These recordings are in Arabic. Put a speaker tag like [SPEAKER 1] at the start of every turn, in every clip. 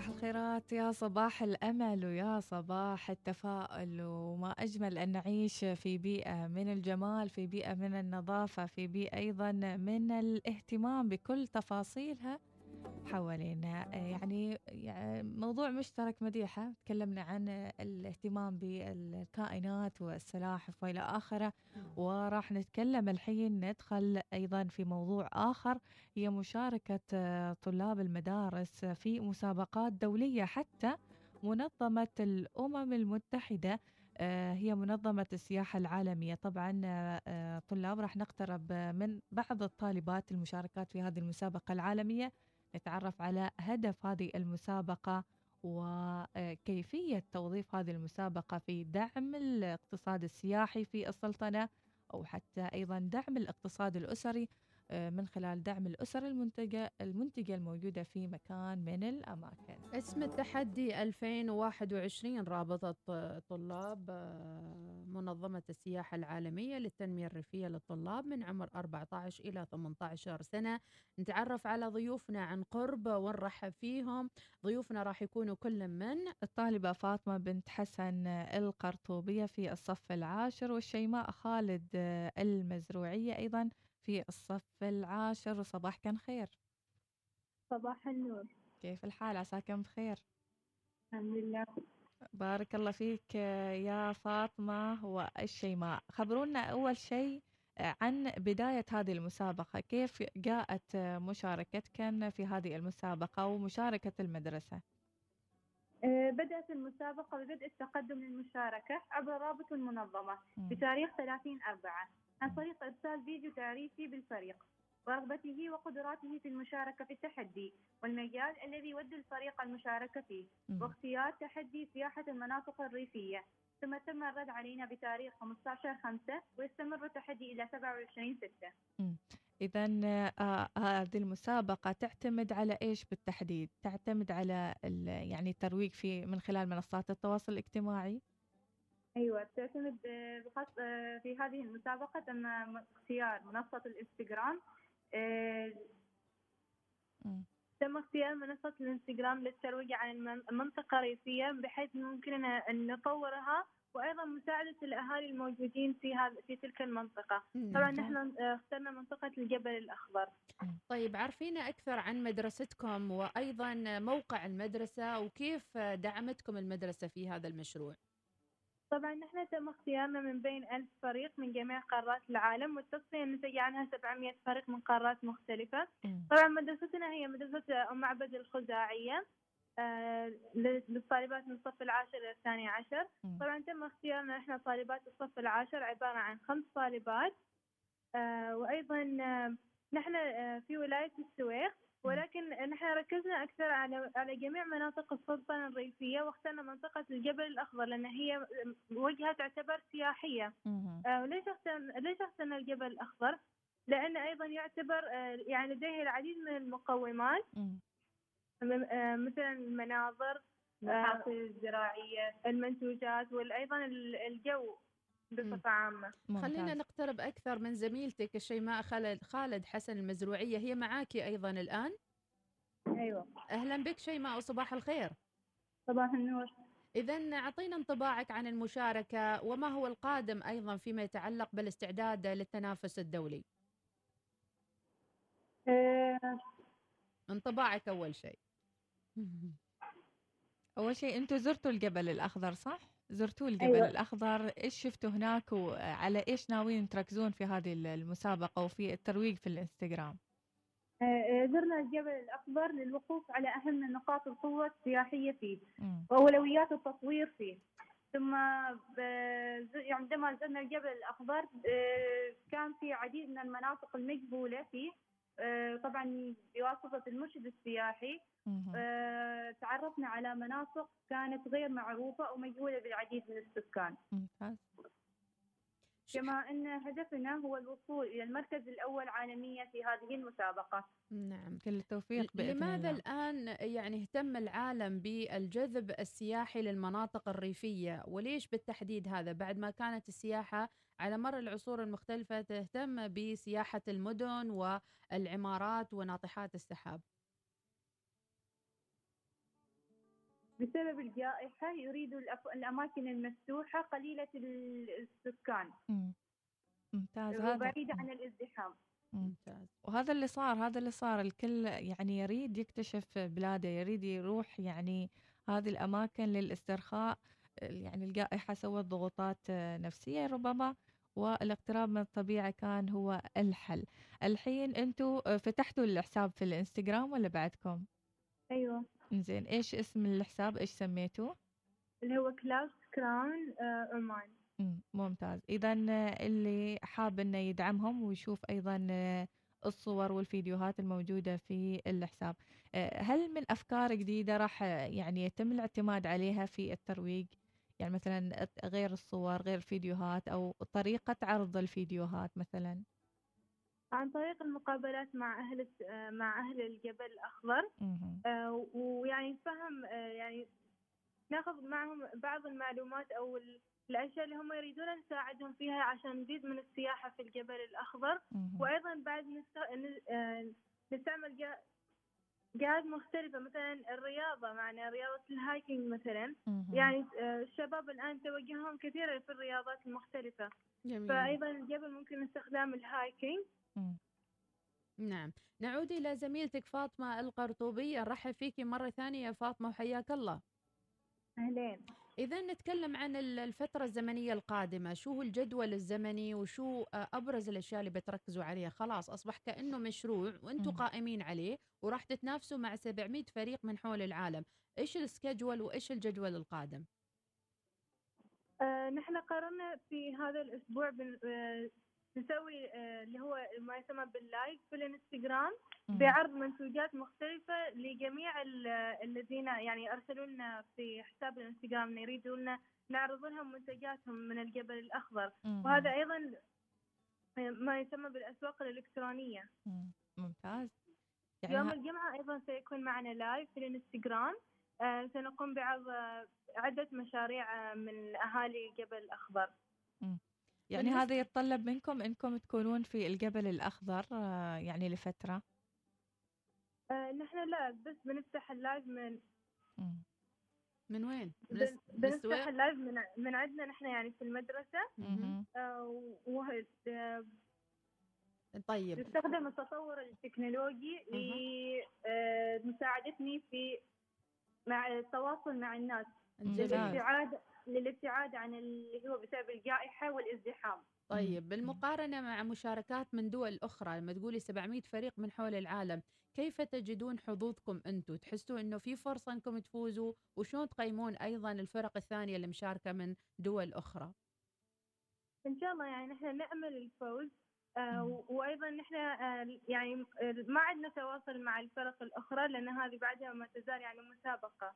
[SPEAKER 1] صباح الخيرات يا صباح الأمل ويا صباح التفاؤل. وما أجمل أن نعيش في بيئة من الجمال في بيئة من النظافة في بيئة أيضا من الاهتمام بكل تفاصيلها. حوالينا. يعني موضوع مشترك مديحة. تكلمنا عن الاهتمام بالكائنات والسلاحف وإلى آخره وراح نتكلم الحين ندخل أيضا في موضوع آخر هي مشاركة طلاب المدارس في مسابقات دولية. حتى منظمة الأمم المتحدة هي منظمة السياحة العالمية. طبعا طلاب راح نقترب من بعض الطالبات المشاركات في هذه المسابقة العالمية. نتعرف على هدف هذه المسابقة وكيفية توظيف هذه المسابقة في دعم الاقتصاد السياحي في السلطنة أو حتى أيضا دعم الاقتصاد الأسري آه، من خلال دعم الأسر المنتجة المنتجة الموجودة في مكان من الأماكن.
[SPEAKER 2] اسم التحدي 2021 رابطة طلاب آه، منظمة السياحة العالمية للتنمية الريفية للطلاب من عمر 14 إلى 18 سنة. نتعرف على ضيوفنا عن قرب ونرحب فيهم. ضيوفنا راح يكونوا كل من
[SPEAKER 1] الطالبة فاطمة بنت حسن القرطوبية في الصف العاشر والشيماء خالد المزروعية أيضا في الصف العاشر. وصباح كان خير؟
[SPEAKER 3] صباح النور.
[SPEAKER 1] كيف الحال؟ عساكم بخير؟
[SPEAKER 3] الحمد لله.
[SPEAKER 1] بارك الله فيك يا فاطمة والشيماء خبرونا أول شيء عن بداية هذه المسابقة. كيف جاءت مشاركتكم في هذه المسابقة ومشاركة المدرسة؟
[SPEAKER 3] آه، بدأت المسابقة ببدء التقدم للمشاركة عبر رابط المنظمة بتاريخ 30 أربعة. عن طريق إرسال فيديو تعريفي بالفريق. ورغبته وقدراته في المشاركة في التحدي والمجال الذي يود الفريق المشاركة فيه واختيار تحدي سياحة المناطق الريفية ثم تم الرد علينا بتاريخ 15 5 ويستمر التحدي إلى 27 6
[SPEAKER 1] إذا آه هذه المسابقة تعتمد على إيش بالتحديد؟ تعتمد على يعني الترويج في من خلال منصات التواصل الاجتماعي؟
[SPEAKER 3] أيوة تعتمد آه، آه، في هذه المسابقة تم اختيار منصة الإنستغرام تم اختيار منصة الانستغرام للترويج عن المنطقة الريفية بحيث ممكن أن نطورها وأيضا مساعدة الأهالي الموجودين في هذا في تلك المنطقة. طبعا نحن اخترنا منطقة الجبل الأخضر.
[SPEAKER 2] طيب عرفينا أكثر عن مدرستكم وأيضا موقع المدرسة وكيف دعمتكم المدرسة في هذا المشروع؟
[SPEAKER 3] طبعا نحن تم اختيارنا من بين ألف فريق من جميع قارات العالم والتصفية نتج عنها 700 فريق من قارات مختلفة. طبعا مدرستنا هي مدرسة أم معبد الخزاعية آه للطالبات من الصف العاشر إلى الثاني عشر. طبعا تم اختيارنا نحن طالبات الصف العاشر عبارة عن خمس طالبات آه وأيضا آه نحن في ولاية السويق ولكن نحن ركزنا أكثر على على جميع مناطق السلطنة الريفية واخترنا منطقة الجبل الأخضر لأن هي وجهة تعتبر سياحية. آه ليش أخترنا ليش أخترنا الجبل الأخضر؟ لأن أيضا يعتبر آه يعني لديه العديد من المقومات. آه مثلا المناظر المحاصيل آه الزراعية. المنتوجات وأيضا الجو. بصفة عامة.
[SPEAKER 2] خلينا نقترب أكثر من زميلتك الشيماء خالد خالد حسن المزروعية. هي معاك أيضا الآن؟
[SPEAKER 3] أيوة.
[SPEAKER 2] أهلا بك شيماء وصباح الخير.
[SPEAKER 3] صباح النور.
[SPEAKER 2] إذا أعطينا انطباعك عن المشاركة وما هو القادم أيضا فيما يتعلق بالاستعداد للتنافس الدولي؟
[SPEAKER 3] أه.
[SPEAKER 1] انطباعك أول شيء. أول شيء أنتم زرتوا الجبل الأخضر صح؟ زرتوا الجبل أيوة. الأخضر إيش شفتوا هناك وعلى إيش ناويين تركزون في هذه المسابقة وفي الترويج في الإنستغرام؟
[SPEAKER 3] آه، آه، زرنا الجبل الأخضر للوقوف على أهم نقاط القوة السياحية فيه وأولويات التطوير فيه. ثم عندما زرنا الجبل الأخضر آه، كان في عديد من المناطق المجهولة فيه. طبعا بواسطة المرشد السياحي آه تعرفنا على مناطق كانت غير معروفة ومجهولة بالعديد من السكان. ممتاز. كما أن هدفنا هو الوصول إلى المركز الأول عالميا في هذه المسابقة.
[SPEAKER 2] نعم
[SPEAKER 1] كل التوفيق
[SPEAKER 2] بإذن لماذا الله. الآن يعني اهتم العالم بالجذب السياحي للمناطق الريفية؟ وليش بالتحديد هذا بعد ما كانت السياحة على مر العصور المختلفة تهتم بسياحة المدن والعمارات وناطحات السحاب؟
[SPEAKER 3] بسبب الجائحة يريدوا الأماكن المفتوحة قليلة ال- السكان.
[SPEAKER 1] مم. ممتاز. هذا
[SPEAKER 3] وبعيدة عن الازدحام.
[SPEAKER 1] مم.
[SPEAKER 2] ممتاز.
[SPEAKER 1] وهذا اللي صار هذا اللي صار. الكل يعني يريد يكتشف بلاده يريد يروح يعني هذه الأماكن للاسترخاء. يعني الجائحة سوت ضغوطات نفسية ربما والاقتراب من الطبيعة كان هو الحل. الحين أنتوا فتحتوا الحساب في الانستغرام ولا بعدكم؟
[SPEAKER 3] أيوة.
[SPEAKER 1] زين إيش اسم الحساب؟ إيش سميتوه؟
[SPEAKER 3] اللي هو كلاوس كراون آه، عمان
[SPEAKER 1] مم، ممتاز. إذا اللي حاب إنه يدعمهم ويشوف أيضا آه، الصور والفيديوهات الموجودة في الحساب. آه، هل من أفكار جديدة راح آه، يعني يتم الاعتماد عليها في الترويج؟ يعني مثلا غير الصور غير الفيديوهات أو طريقة عرض الفيديوهات مثلا؟
[SPEAKER 3] عن طريق المقابلات مع آه، مع أهل الجبل الأخضر
[SPEAKER 1] مهم.
[SPEAKER 3] آه، ويعني فهم آه، يعني ناخذ معهم بعض المعلومات أو ال- الأشياء اللي هم يريدون نساعدهم فيها عشان نزيد من السياحة في الجبل الأخضر
[SPEAKER 1] مهم.
[SPEAKER 3] وأيضا بعد آه، نستعمل جا- جهات مختلفة مثلا الرياضة معنا رياضة ال hiking
[SPEAKER 1] مثلا.
[SPEAKER 3] يعني الشباب الآن توجههم كثيرا في الرياضات المختلفة
[SPEAKER 2] جميل
[SPEAKER 3] فأيضا الجبل ممكن استخدام ال hiking
[SPEAKER 1] مم.
[SPEAKER 2] نعم. نعود إلى زميلتك فاطمة القرطوبية نرحب فيك مرة ثانية يا فاطمة وحياك الله.
[SPEAKER 3] أهلين.
[SPEAKER 2] إذا نتكلم عن ال- الفترة الزمنية القادمة. شو هو الجدول الزمني وشو آه، أبرز الأشياء اللي بتركزوا عليها؟ خلاص أصبح كأنه مشروع وأنتم. قائمين عليه وراح تتنافسوا مع 700 فريق من حول العالم. إيش ال schedule وإيش الجدول القادم؟
[SPEAKER 3] آه، نحن قررنا في هذا الأسبوع بن... آه، نسوي آه، اللي هو ما يسمى بال live في الانستغرام. بعرض منتوجات مختلفة لجميع ال- الذين يعني أرسلوا لنا في حساب الانستغرام يريدون نعرض لهم منتجاتهم من الجبل الأخضر. وهذا أيضا ما يسمى بالأسواق الإلكترونية.
[SPEAKER 1] مم. ممتاز. يعني
[SPEAKER 3] يوم الجمعة أيضا سيكون معنا live في الانستغرام. آه، سنقوم بعرض آه، عدة مشاريع آه، من أهالي جبل الأخضر.
[SPEAKER 1] يعني هذا يتطلب منكم إنكم تكونون في الجبل الأخضر آه، يعني لفترة
[SPEAKER 3] آه، نحن لا بس بنفتح ال live من
[SPEAKER 1] مم.
[SPEAKER 2] من وين؟
[SPEAKER 3] بن-
[SPEAKER 2] من
[SPEAKER 3] بنفتح؟
[SPEAKER 2] ال
[SPEAKER 3] live من من عندنا نحن يعني في.
[SPEAKER 2] مهم.
[SPEAKER 3] آه، وه- آه،
[SPEAKER 2] طيب
[SPEAKER 3] نستخدم التطور التكنولوجي لمساعدتني في مع التواصل مع الناس
[SPEAKER 1] ممتاز.
[SPEAKER 3] للابتعاد عن اللي هو بسبب الجائحة والازدحام.
[SPEAKER 2] طيب. بالمقارنة مع مشاركات من دول أخرى لما تقولي 700 فريق من حول العالم كيف تجدون حظوظكم أنتم تحسوا أنه في فرصة أنكم تفوزوا؟ وشلون تقيمون أيضا الفرق الثانية اللي مشاركة من دول أخرى؟
[SPEAKER 3] إن شاء الله يعني نحن نأمل الفوز آه،
[SPEAKER 1] مم.
[SPEAKER 3] و- وأيضا نحن آه، يعني آه، ما عندنا تواصل مع الفرق الأخرى لأن هذه بعدها ما تزال يعني مسابقة.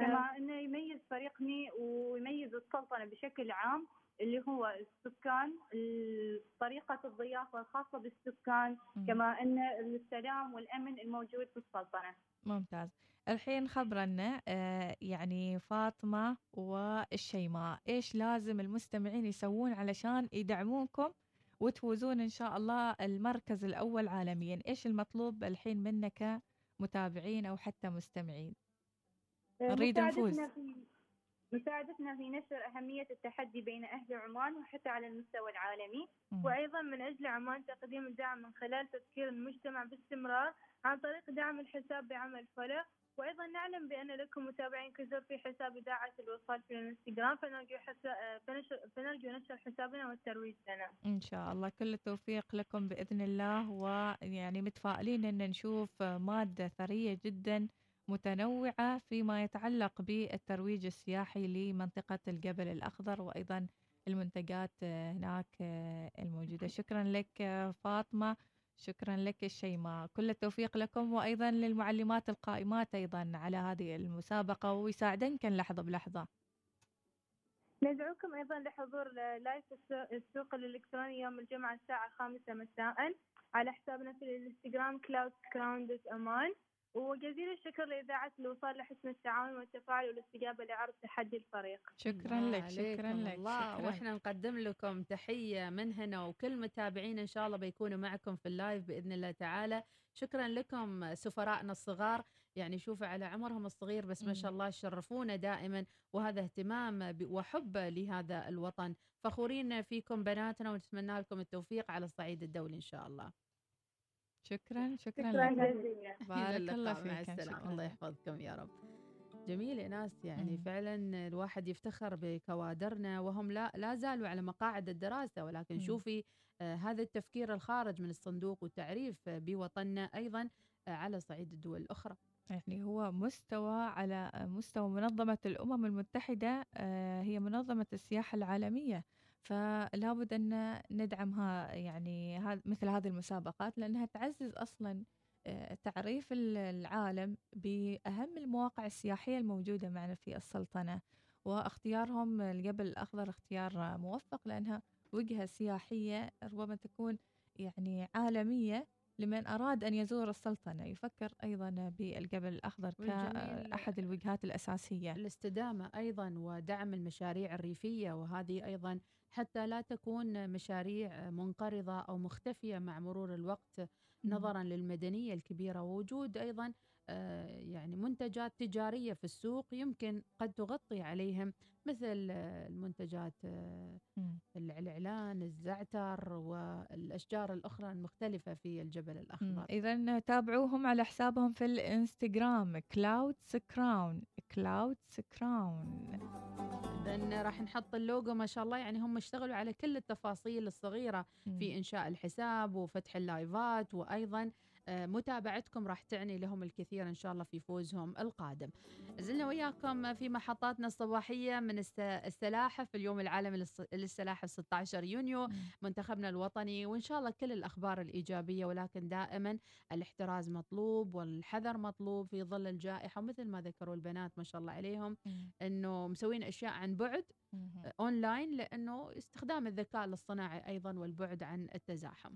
[SPEAKER 1] مهم.
[SPEAKER 3] كما إنه يميز فريقني ويميز السلطنة بشكل عام اللي هو السكان ال- طريقة الضيافه الخاصة بالسكان. كما إن السلام والأمن الموجود في السلطنة.
[SPEAKER 1] ممتاز. الحين خبرنا آه، يعني فاطمة والشيماء. إيش لازم المستمعين يسوون علشان يدعمونكم وتفوزون إن شاء الله المركز الأول عالميا؟ إيش المطلوب الحين منك كمتابعين أو حتى مستمعين؟ نريد نفوز.
[SPEAKER 3] مساعدتنا في نشر أهمية التحدي بين أهل عمان وحتى على المستوى العالمي
[SPEAKER 1] مم.
[SPEAKER 3] وأيضا من أجل عمان تقديم الدعم من خلال تذكير المجتمع باستمرار عن طريق دعم الحساب بعمل فولو وأيضا نعلم بأن لكم متابعين كثر في حساب إذاعة الوصال في الانستغرام فنرجو. فنرجو نشر حسابنا والترويج لنا
[SPEAKER 1] إن شاء الله كل التوفيق لكم بإذن الله ويعني متفائلين أن نشوف مادة ثرية جدا متنوعة فيما يتعلق بالترويج السياحي لمنطقة الجبل الأخضر وأيضا المنتجات هناك الموجودة. شكرا لك فاطمة شكرا لك الشيماء. كل التوفيق لكم وأيضا للمعلمات القائمات أيضا على هذه المسابقة ويساعدنكن لحظة بلحظة.
[SPEAKER 3] ندعوكم أيضا لحضور live السو- السوق الإلكتروني يوم الجمعة الساعة الخامسة مساء على حسابنا في الإنستغرام Cloud Crown dot Oman وجزيل الشكر لإذاعة الوصال لحسن التعاون والتفاعل والاستجابة لعرض تحدي الفريق.
[SPEAKER 1] شكرا لك شكرا لك
[SPEAKER 2] الله.
[SPEAKER 1] شكراً.
[SPEAKER 2] وإحنا نقدم لكم تحية من هنا وكل متابعين إن شاء الله بيكونوا معكم في ال live بإذن الله تعالى. شكرا لكم سفرائنا الصغار. يعني شوفوا على عمرهم الصغير بس ما شاء الله يشرفونا دائما. وهذا اهتمام وحب لهذا الوطن. فخورين فيكم بناتنا ونتمنى لكم التوفيق على الصعيد الدولي إن شاء الله.
[SPEAKER 1] شكرا شكرا,
[SPEAKER 3] شكرا جزيلا.
[SPEAKER 1] بارك الله فيك.
[SPEAKER 2] مع السلامه الله يحفظكم يا رب. جميل يا ناس يعني مم. فعلا الواحد يفتخر بكوادرنا وهم لا لا زالوا على مقاعد الدراسة. ولكن مم. شوفي آه هذا التفكير الخارج من الصندوق والتعريف بوطننا أيضا آه على صعيد الدول الأخرى.
[SPEAKER 1] يعني هو مستوى على مستوى منظمة الأمم المتحدة آه هي منظمة السياحة العالمية. فلا بد أن ندعمها يعني مثل هذه المسابقات لأنها تعزز أصلا آه، تعريف العالم بأهم المواقع السياحية الموجودة معنا في السلطنة. واختيارهم الجبل الأخضر اختيار موفق لأنها وجهة سياحية ربما تكون يعني عالمية. لمن أراد أن يزور السلطنة يفكر أيضا بالجبل الأخضر كأحد الوجهات الأساسية.
[SPEAKER 2] الاستدامة أيضا ودعم المشاريع الريفية وهذه أيضا حتى لا تكون مشاريع منقرضة أو مختفية مع مرور الوقت نظرا للمدنية الكبيرة. ووجود أيضا يعني منتجات تجارية في السوق يمكن قد تغطي عليهم مثل المنتجات آه، الإعلان الزعتر والأشجار الأخرى المختلفة في الجبل الأخضر.
[SPEAKER 1] إذا تابعوهم على حسابهم في الإنستغرام Clouds Crown Clouds Crown
[SPEAKER 2] إذا راح نحط اللوجو ما شاء الله يعني هم اشتغلوا على كل التفاصيل الصغيرة في إنشاء الحساب وفتح ال live ات وأيضا آه، متابعتكم راح تعني لهم الكثير إن شاء الله في فوزهم القادم. زلنا وياكم في محطاتنا الصباحية من السلاحف اليوم العالمي للسلاحف 16 يونيو منتخبنا الوطني. وإن شاء الله كل الأخبار الإيجابية ولكن دائما الاحتراز مطلوب والحذر مطلوب في ظل الجائحة ومثل ما ذكروا البنات ما شاء الله عليهم أنه مسوين أشياء عن بعد أونلاين لأنه استخدام الذكاء الاصطناعي أيضا والبعد عن التزاحم.